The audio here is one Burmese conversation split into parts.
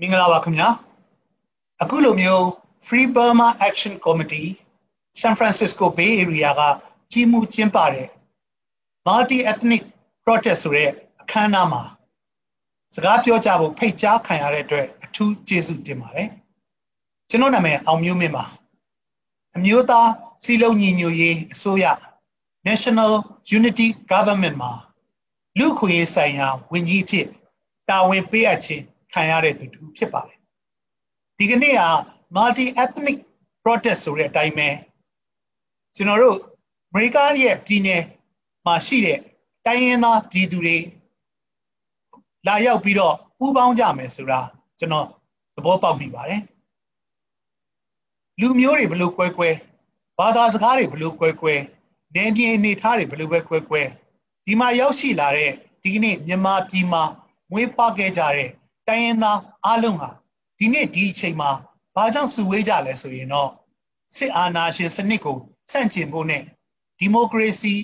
မင်္ဂလာပါခင်ဗျာအခုလိုမျိုး Free Burma Action Committee San Francisco Bay Area ကကြီးမှုကျင်းပတဲ့ Multi Ethnic Protest ဆိုတဲ့အခမ်းအနားမှာစကားပြောကြဖို့ဖိတ်ကြားခံရတဲ့အတွက်အထူးကျေးဇူးတင်ပါတယ် ကျွန်တော်နာမည်အောင်မျိုးမင်းပါအမျိုးသားစီလုံးညီညွတ်ရေးအစိုးရ National Unity Government မှာလူခွေဆိုင်ရာဝန်ကြီးဖြစ်တာဝန်ပေးအပ်ခြင်းခံရတဲ့သူတူဖြစ်ပါတယ်ဒီကနေ့က multi ethnic protest ဆိုတဲ့အတိုင်းပဲကျွန်တော်တို့အမေရိကန်ရဲ့ပြည်နယ်မှာရှိတဲ့တိုင်းရင်းသားပြည်သူတွေလာရောက်ပြီးတော့ပူးပေါင်းကြမယ်ဆိုတာကျွန်တော်သဘောပေါက်မိပါတယ် လူမျိုးတွေဘလို့ကွဲကွဲဘာသာစကားတွေဘလို့ကွဲကွဲနေပြည်အနေထားတွေဘလို့ပဲကွဲကွဲဒီမှာရောက်ရှိလာတဲ့ဒီကနေ့မြန်မာပြည်မှာမွေးဖွားခဲ့ကြတဲ့တိုင်းရင်းသားအားလုံးဟာဒီနေ့ဒီအချိန်မှာဘာကြောင့်စုဝေးကြလဲဆိုရင်တော့စစ်အာဏာရှင်စနစ်ကိုဆန့်ကျင်ဖို့နဲ့ဒီမိုကရေစီ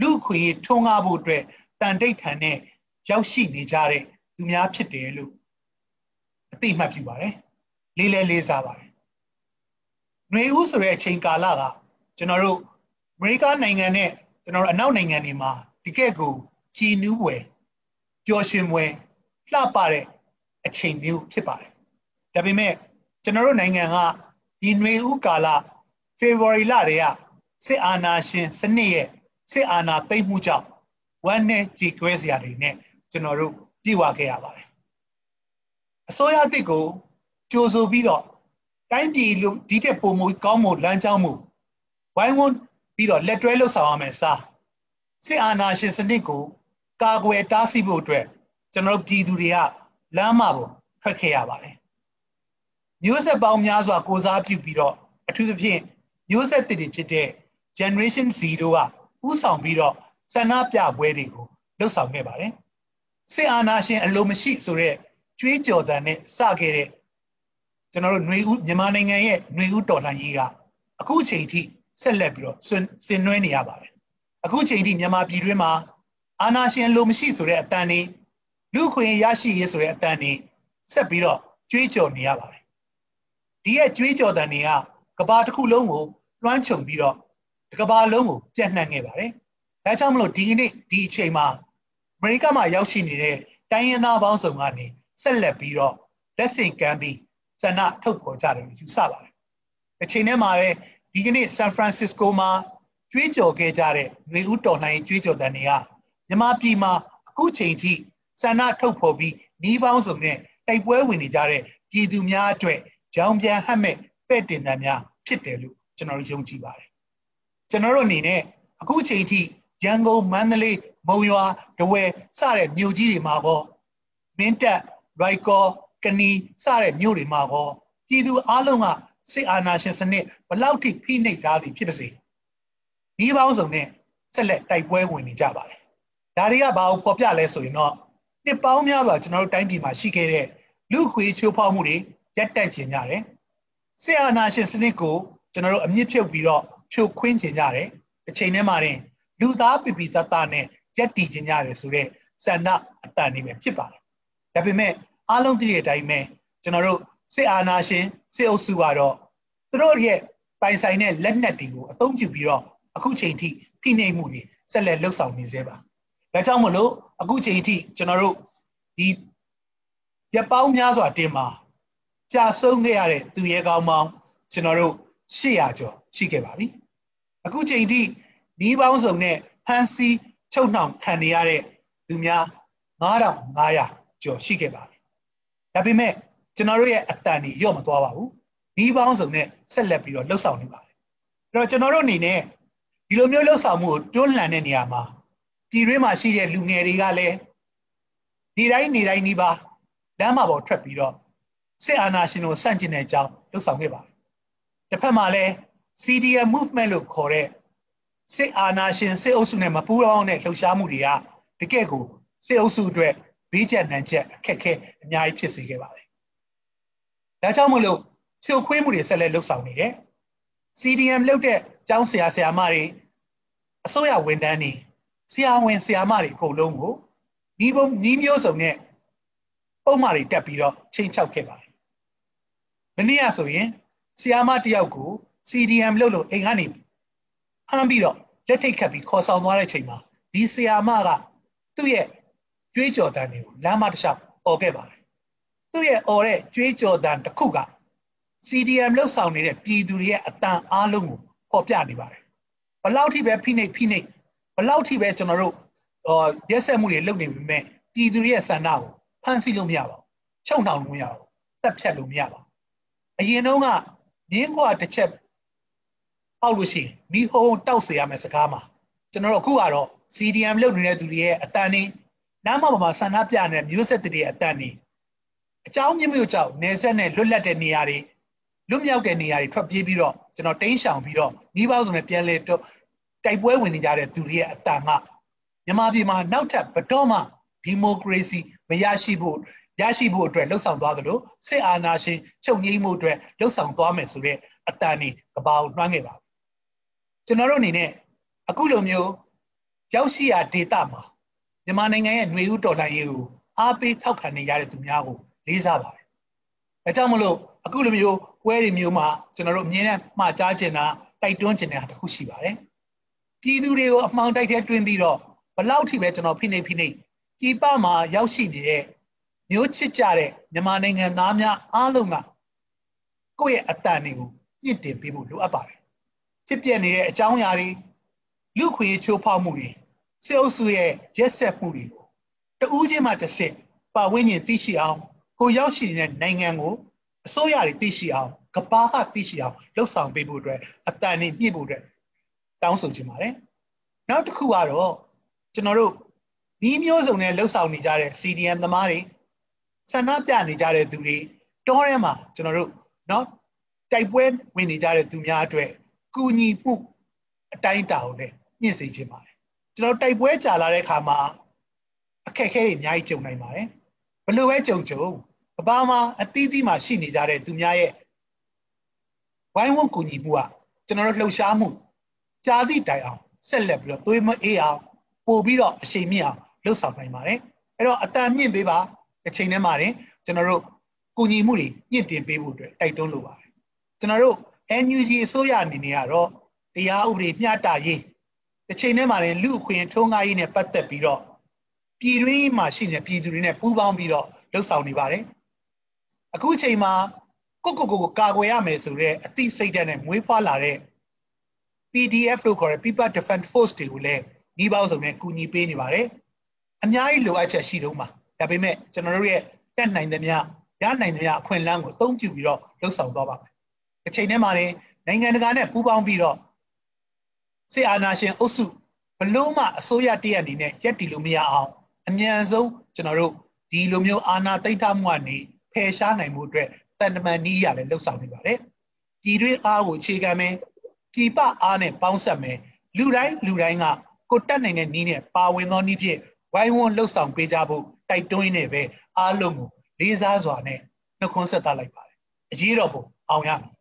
လူ့ခွင့်ရေးထွန်းကားဖို့အတွက်တန်တိတ်ထန်နဲ့ရောက်ရှိနေကြတဲ့သူများဖြစ်တယ်လို့အသိမှတ်ပြုပါတယ်လေးလေးလေးစားပါတယ်။ နွေဦးဆိုတဲ့အချိန်ကာလကကျွန်တော်တို့အမေရိကနိုင်ငံနဲ့ကျွန်တော်တို့အနောက်နိုင်ငံတွေမှာဒီကဲ့ကိုကြည်နူးပွဲပျော်ရွှင်ပွဲလှပတဲ့အချိန်မျိုးဖြစ်ပါတယ်။ဒါပေမဲ့ကျွန်တော်တို့နိုင်ငံကဒီနွေဦးကာလ February လတွေကစစ်အာဏာရှင်စနစ်ရဲ့စစ်အာဏာသိမ်းမှုကြောင့်ဝမ်းနဲ့ကြေကွဲစရာတွေနဲ့ကျွန်တော်တို့ပြေဝခဲ့ရပါတယ်။အစိုးရအစ်စ်ကိုကြိုဆိုပြီးတော့ တိုင်းပြည်လို့ဒီတဲ့ပုံမှုကောင်းမှုလမ်းကြောင်းမှုဝိုင်းဝန်းပြီးတော့လက်တွဲလှုပ်ဆောင်ရမယ်စားစစ်အာဏာရှင်စနစ်ကိုကာကွယ်တားဆီးဖို့အတွက်ကျွန်တော်တို့ပြည်သူတွေကလမ်းမပေါ်ထွက်ခဲ့ရပါတယ်မျိုးဆက်ပေါင်းများစွာကိုစားပြုပြီးတော့အထူးသဖြင့်မျိုးဆက်တစ်တွေဖြစ်တဲ့ generation 0ကဥဆောင်ပြီးတော့ဆန္ဒပြပွဲတွေကိုလှုပ်ဆောင်ခဲ့ပါတယ်စစ်အာဏာရှင်အလိုမရှိဆိုတဲ့ကြွေးကြော်သံနဲ့စခဲ့တဲ့ ကျွန်တော်တို့ຫນွေဦးမြန်မာနိုင်ငံရဲ့ຫນွေဦးတော်လှန်ရေးကအခုချိန်ထိဆက်လက်ပြီးတော့ဆင်နွှဲနေရပါတယ်အခုချိန်ထိမြန်မာပြည်တွင်းမှာအာဏာရှင်လိုမရှိဆိုတဲ့အတန်တွေလူခွင့်ရရှိရေးဆိုတဲ့အတန်တွေဆက်ပြီးတော့ကြွေးကြော်နေရပါတယ်ဒီရဲ့ကြွေးကြော်တန်တွေကကဘာတစ်ခုလုံးကိုလွှမ်းခြုံပြီးတော့ကဘာလုံးကိုပြန့်နှံ့ခဲ့ပါတယ်ဒါကြောင့်မလို့ဒီနေ့ဒီအချိန်မှာအမေရိကမှာရောက်ရှိနေတဲ့တိုင်းရင်းသားပေါင်းစုံကနေဆက်လက်ပြီးတော့လက်ဆင့်ကမ်းပြီး ဆန္ဒထုတ်ဖော်ကြတယ်ယူဆပါတယ်အချိန်ထဲမှာလည်းဒီကနေ့ဆန်ဖရန်စစ္စကိုမှာကြွေးကြော်ခဲ့ကြတဲ့ຫນွေဦးတော်လှန်ရေးကြွေးကြော်တန်တွေကမြန်မာပြည်မှာအခုချိန်ထိဆန္ဒထုတ်ဖော်ပြီးနှီးပေါင်းစုံနဲ့တိုက်ပွဲဝင်နေကြတဲ့ပြည်သူများအတွက်ကြောင်ပြန်ဟတ်မဲ့ပဲ့တင်တမ်းများဖြစ်တယ်လို့ကျွန်တော်တို့ယုံကြည်ပါတယ်ကျွန်တော်တို့အနေနဲ့အခုချိန်ထိရန်ကုန်မန္တလေးမုံရွာဒဝယ်စတဲ့မြို့ကြီးတွေမှာကောမင်းတပ်ရိုက်ကော ကနီစတဲ့မြို့တွေမှာကောပြည်သူအလုံးကစစ်အာဏာရှင်စနစ်ဘလောက်ထိဖိနှိပ်ထားသည်ဖြစ်ပါစေဒီပေါင်းစုံနဲ့ဆက်လက်တိုက်ပွဲဝင်နေကြပါတယ်ဒါတွေကဘာကိုဖော်ပြလဲဆိုရင်တော့နှစ်ပေါင်းများစွာကျွန်တော်တို့တိုင်းပြည်မှာရှိခဲ့တဲ့လူခွေချိုးဖောက်မှုတွေရပ်တန့်ကျင်ကြတယ်ဆရာနာရှင်စနစ်ကိုကျွန်တော်တို့အမြင့်ဖြုတ်ပြီးတော့ဖြိုခွင်းကျင်ကြတယ်တစ်ချိန်တည်းမှာတင်လူသားပြပြတတ်တာနဲ့ရက်တည်ကျင်ကြတယ်ဆိုတော့ဆန္ဒအတန်နေပဲဖြစ်ပါတယ်ဒါပေမဲ့ အားလုံးသိတဲ့အတိုင်းပဲကျွန်တော်တို့စစ်အာဏာရှင်စစ်အုပ်စုကတော့သူတို့ရဲ့ပိုင်ဆိုင်တဲ့လက်နက်တွေကိုအသုံးပြုပြီးတော့အခုချိန်ထိဖိနှိပ်မှုတွေဆက်လက်လှုပ်ဆောင်နေသေးပါဒါကြောင့်မလို့အခုချိန်ထိကျွန်တော်တို့ဒီရပောင်းများစွာတင်မှာကြာဆုံးခဲ့ရတဲ့သူရဲကောင်းပေါင်းကျွန်တော်တို့800ကျော်ရှိခဲ့ပါပြီအခုချိန်ထိနီးပေါင်းစုံနဲ့ဟန်စီချုပ်နှောင်ခံနေရတဲ့သူများ9500ကျော်ရှိခဲ့ပါပြီ ဒါပေမဲ့ကျွန်တော်တို့ရဲ့အတန်ကြီးရော့မသွားပါဘူးနီးပေါင်းစုံနဲ့ဆက်လက်ပြီးတော့လှုပ်ဆောင်နေပါတယ်အဲ့တော့ကျွန်တော်တို့အနေနဲ့ဒီလိုမျိုးလှုပ်ဆောင်မှုကိုတွန်းလှန်တဲ့နေရာမှာပြည်တွင်းမှာရှိတဲ့လူငယ်တွေကလည်းဒီတိုင်းနေတိုင်းဒီပါလမ်းမှာပေါ်ထွက်ပြီးတော့စစ်အာဏာရှင်ကိုဆန့်ကျင်တဲ့အကြောင်းလှုပ်ဆောင်ခဲ့ပါတယ်တစ်ဖက်မှာလည်း CDM movement လို့ခေါ်တဲ့စစ်အာဏာရှင်စစ်အုပ်စုနဲ့မပူးပေါင်းတဲ့လှုပ်ရှားမှုတွေကတကယ့်ကိုစစ်အုပ်စုအတွက် ဘေးကျက်နံချက်အခက်ခဲအများကြီးဖြစ်စေခဲ့ပါတယ်ဒါကြောင့်မလို့ဖြိုခွေးမှုတွေဆက်လက်လှုပ်ဆောင်နေတယ် CDM လုပ်တဲ့ကျောင်းဆရာဆရာမတွေအစိုးရဝန်ထမ်းတွေဆရာဝန်ဆရာမတွေအကုန်လုံးကိုဒီပုံညီမျိုးစုံနဲ့ပုံမှန်တွေတက်ပြီးတော့ချိန်ချောက်ခဲ့ပါတယ်မနေ့ကဆိုရင်ဆီယာမတယောက်ကို CDM လုပ်လို့အိမ်ကနေဖမ်းပြီးတော့လက်ထိတ်ခတ်ပြီးခေါ်ဆောင်သွားတဲ့ချိန်မှာဒီဆီယာမကသူ့ရဲ့ ကြွေးကြော်တန်တွေကိုလမ်းမတစ်လျှောက်អော်ခဲ့ပါတယ်သူ့ရဲ့អော်တဲ့ကြွေးကြော်တန်တစ်ခုက CDM လှုပ်ဆောင်နေတဲ့ပြည်သူတွေရဲ့အတန်အားလုံးကိုပေါ်ပြနေပါတယ်ဘလောက်ထိပဲဖိနှိပ်ဖိနှိပ်ဘလောက်ထိပဲကျွန်တော်တို့ဟောရက်ဆက်မှုတွေလုပ်နေပြီမဲ့ပြည်သူတွေရဲ့ဆန္ဒကိုဖမ်းဆီးလို့မရပါဘူးချုပ်နှောင်လို့မရပါဘူးတက်ဖြတ်လို့မရပါဘူးအရင်တုန်းကမြင်းခွာတစ်ချက်ပေါက်လို့ရှိရင်မိဟုံးတောက်เสียရမယ်စကားမှာကျွန်တော်တို့အခုကတော့ CDM လုပ်နေတဲ့သူတွေရဲ့အတန်နေ နားမပေါ်မှာဆန္ဒပြနေတဲ့မျိုးဆက်တွေရဲ့အတန်နေအကြောင်းမျိုးမျိုးကြောင့်နေဆက်နဲ့လွတ်လပ်တဲ့နေရာတွေလွတ်မြောက်တဲ့နေရာတွေထွက်ပြေးပြီးတော့ကျွန်တော်တင်းရှောင်ပြီးတော့မိဘဆိုနဲ့ပြန်လဲတော့တိုက်ပွဲဝင်နေကြတဲ့သူတွေရဲ့အတန်ကမြန်မာပြည်မှာနောက်ထပ်ဘတော်မှဒီမိုကရေစီမရရှိဖို့ရရှိဖို့အတွက်လှုပ်ဆောင်သွားသလိုစစ်အာဏာရှင်ချုပ်ငြိမ်းမှုအတွက်လှုပ်ဆောင်သွားမယ်ဆိုတဲ့အတန်นี่ကဘာကိုနှွှမ်းခဲ့ပါကျွန်တော်တို့အနေနဲ့အခုလိုမျိုးရောက်ရှိရာဒေတာမှာ မြန်မာနိုင်ငံရဲ့ຫນွေဥတော်လှန်ရေးကိုအားပေးထောက်ခံနေရတဲ့သူများကိုလေးစားပါတယ်။ဒါကြောင့်မလို့အခုလိုမျိုးပွဲတွေမျိုးမှာကျွန်တော်တို့အမြင်နဲ့မှားကြားချင်တာတိုက်တွန်းချင်တာတခုရှိပါတယ်။ပြည်သူတွေကိုအမှောင်တိုက်ထဲတွင်းပြီးတော့ဘလောက်ထိပဲကျွန်တော်ဖိနှိပ်ဖိနှိပ်ကြီးပမှာရောက်ရှိနေတဲ့မျိုးချစ်ကြတဲ့မြန်မာနိုင်ငံသားများအားလုံးကကိုယ့်ရဲ့အတန်တွေကိုညှင့်တင်ပေးဖို့လိုအပ်ပါတယ်ဖြစ်ပြနေတဲ့အကြောင်းအရာတွေလူခွေချိုးဖောက်မှုတွေ စစ်အုပ်စုရဲ့ရက်ဆက်မှုတွေကိုတဦးချင်းမှတစ်စစ်ပါဝင်းကျင်သိရှိအောင်ကိုရောက်ရှိနေတဲ့နိုင်ငံကိုအစိုးရတွေသိရှိအောင်ကဘာကသိရှိအောင်လှုပ်ဆောင်ပေးဖို့အတွက်အတန်နေပြည့်ဖို့အတွက်တောင်းဆိုချင်ပါတယ်နောက်တစ်ခုကတော့ကျွန်တော်တို့ဒီမျိုးစုံနဲ့လှုပ်ဆောင်နေကြတဲ့ CDM သမားတွေဆန္ဒပြနေကြတဲ့သူတွေတောထဲမှာကျွန်တော်တို့เนาะတိုက်ပွဲဝင်နေကြတဲ့သူများအတွက်ကူညီမှုအတိုင်းတာကိုလည်းညှင့်စေခြင်းပါတယ် ကျွန်တော်တိုက်ပွဲကြာလာတဲ့အခါမှာအခက်အခဲတွေအများကြီးကြုံနိုင်ပါတယ်ဘလို့ပဲကြုံကြုံကဘာမှာအသီးသီးမှာရှိနေကြတဲ့သူများရဲ့ဝိုင်းဝန်းကူညီမှုကကျွန်တော်တို့လှုပ်ရှားမှုကြာသည့်တိုင်အောင်ဆက်လက်ပြီးတော့သွေးမအေးအောင်ပို့ပြီးတော့အချိန်မြင့်အောင်လှုပ်ဆောင်နိုင်ပါတယ်အဲ့တော့အတန်မြင့်ပေးပါအချိန်ထဲမှာတင်ကျွန်တော်တို့ကူညီမှုတွေညှင့်တင်ပေးဖို့အတွက်တိုက်တွန်းလိုပါတယ်ကျွန်တော်တို့ NUG အစိုးရအနေနဲ့ကတော့တရားဥပဒေမျှတရေး တစ်ချိန်ထဲမှာတင်လူအခွင့်ထုံးကားရေးနဲ့ပတ်သက်ပြီးတော့ပြည်တွင်းမှာရှိနေတဲ့ပြည်သူတွေနဲ့ပူးပေါင်းပြီးတော့လှုပ်ဆောင်နေပါတယ်အခုအချိန်မှာကိုကိုကိုကိုကာကွယ်ရမယ်ဆိုတော့အသိစိတ်ဓာတ်နဲ့မွေးဖွားလာတဲ့ PDF လို့ခေါ်တဲ့ People Defense Force တွေကိုလည်းဤပေါင်းစုံနဲ့ကူညီပေးနေပါတယ်အများကြီးလိုအပ်ချက်ရှိတော့မှာဒါပေမဲ့ကျွန်တော်တို့ရဲ့တက်နိုင်သမျှရနိုင်သမျှအခွင့်အလမ်းကိုအသုံးပြုပြီးတော့လှုပ်ဆောင်သွားပါမယ်။အချိန်ထဲမှာနေနိုင်ငံတကာနဲ့ပူးပေါင်းပြီးတော့ စစ်အာဏာရှင်အုပ်စုဘလို့မှအစိုးရတရက်အနေနဲ့ရက်တီလို့မရအောင်အမြန်ဆုံးကျွန်တော်တို့ဒီလိုမျိုးအာဏာသိမ်းထားမှုကနေဖယ်ရှားနိုင်မှုအတွက်တန်တမန်နည်းရလည်းလှုပ်ဆောင်နေပါတယ်။ပြည်တွင်းအားကိုခြေခံမယ်ပြည်ပအားနဲ့ပေါင်းဆက်မယ်လူတိုင်းလူတိုင်းကကိုတက်နိုင်တဲ့နည်းနဲ့ပါဝင်သောနည်းဖြင့်ဝိုင်းဝန်းလှုပ်ဆောင်ပေးကြဖို့တိုက်တွန်းနေပဲအားလုံးကိုလေးစားစွာနဲ့နှုတ်ခွန်းဆက်သလိုက်ပါတယ်အရေးတော်ပုံအောင်ရမည်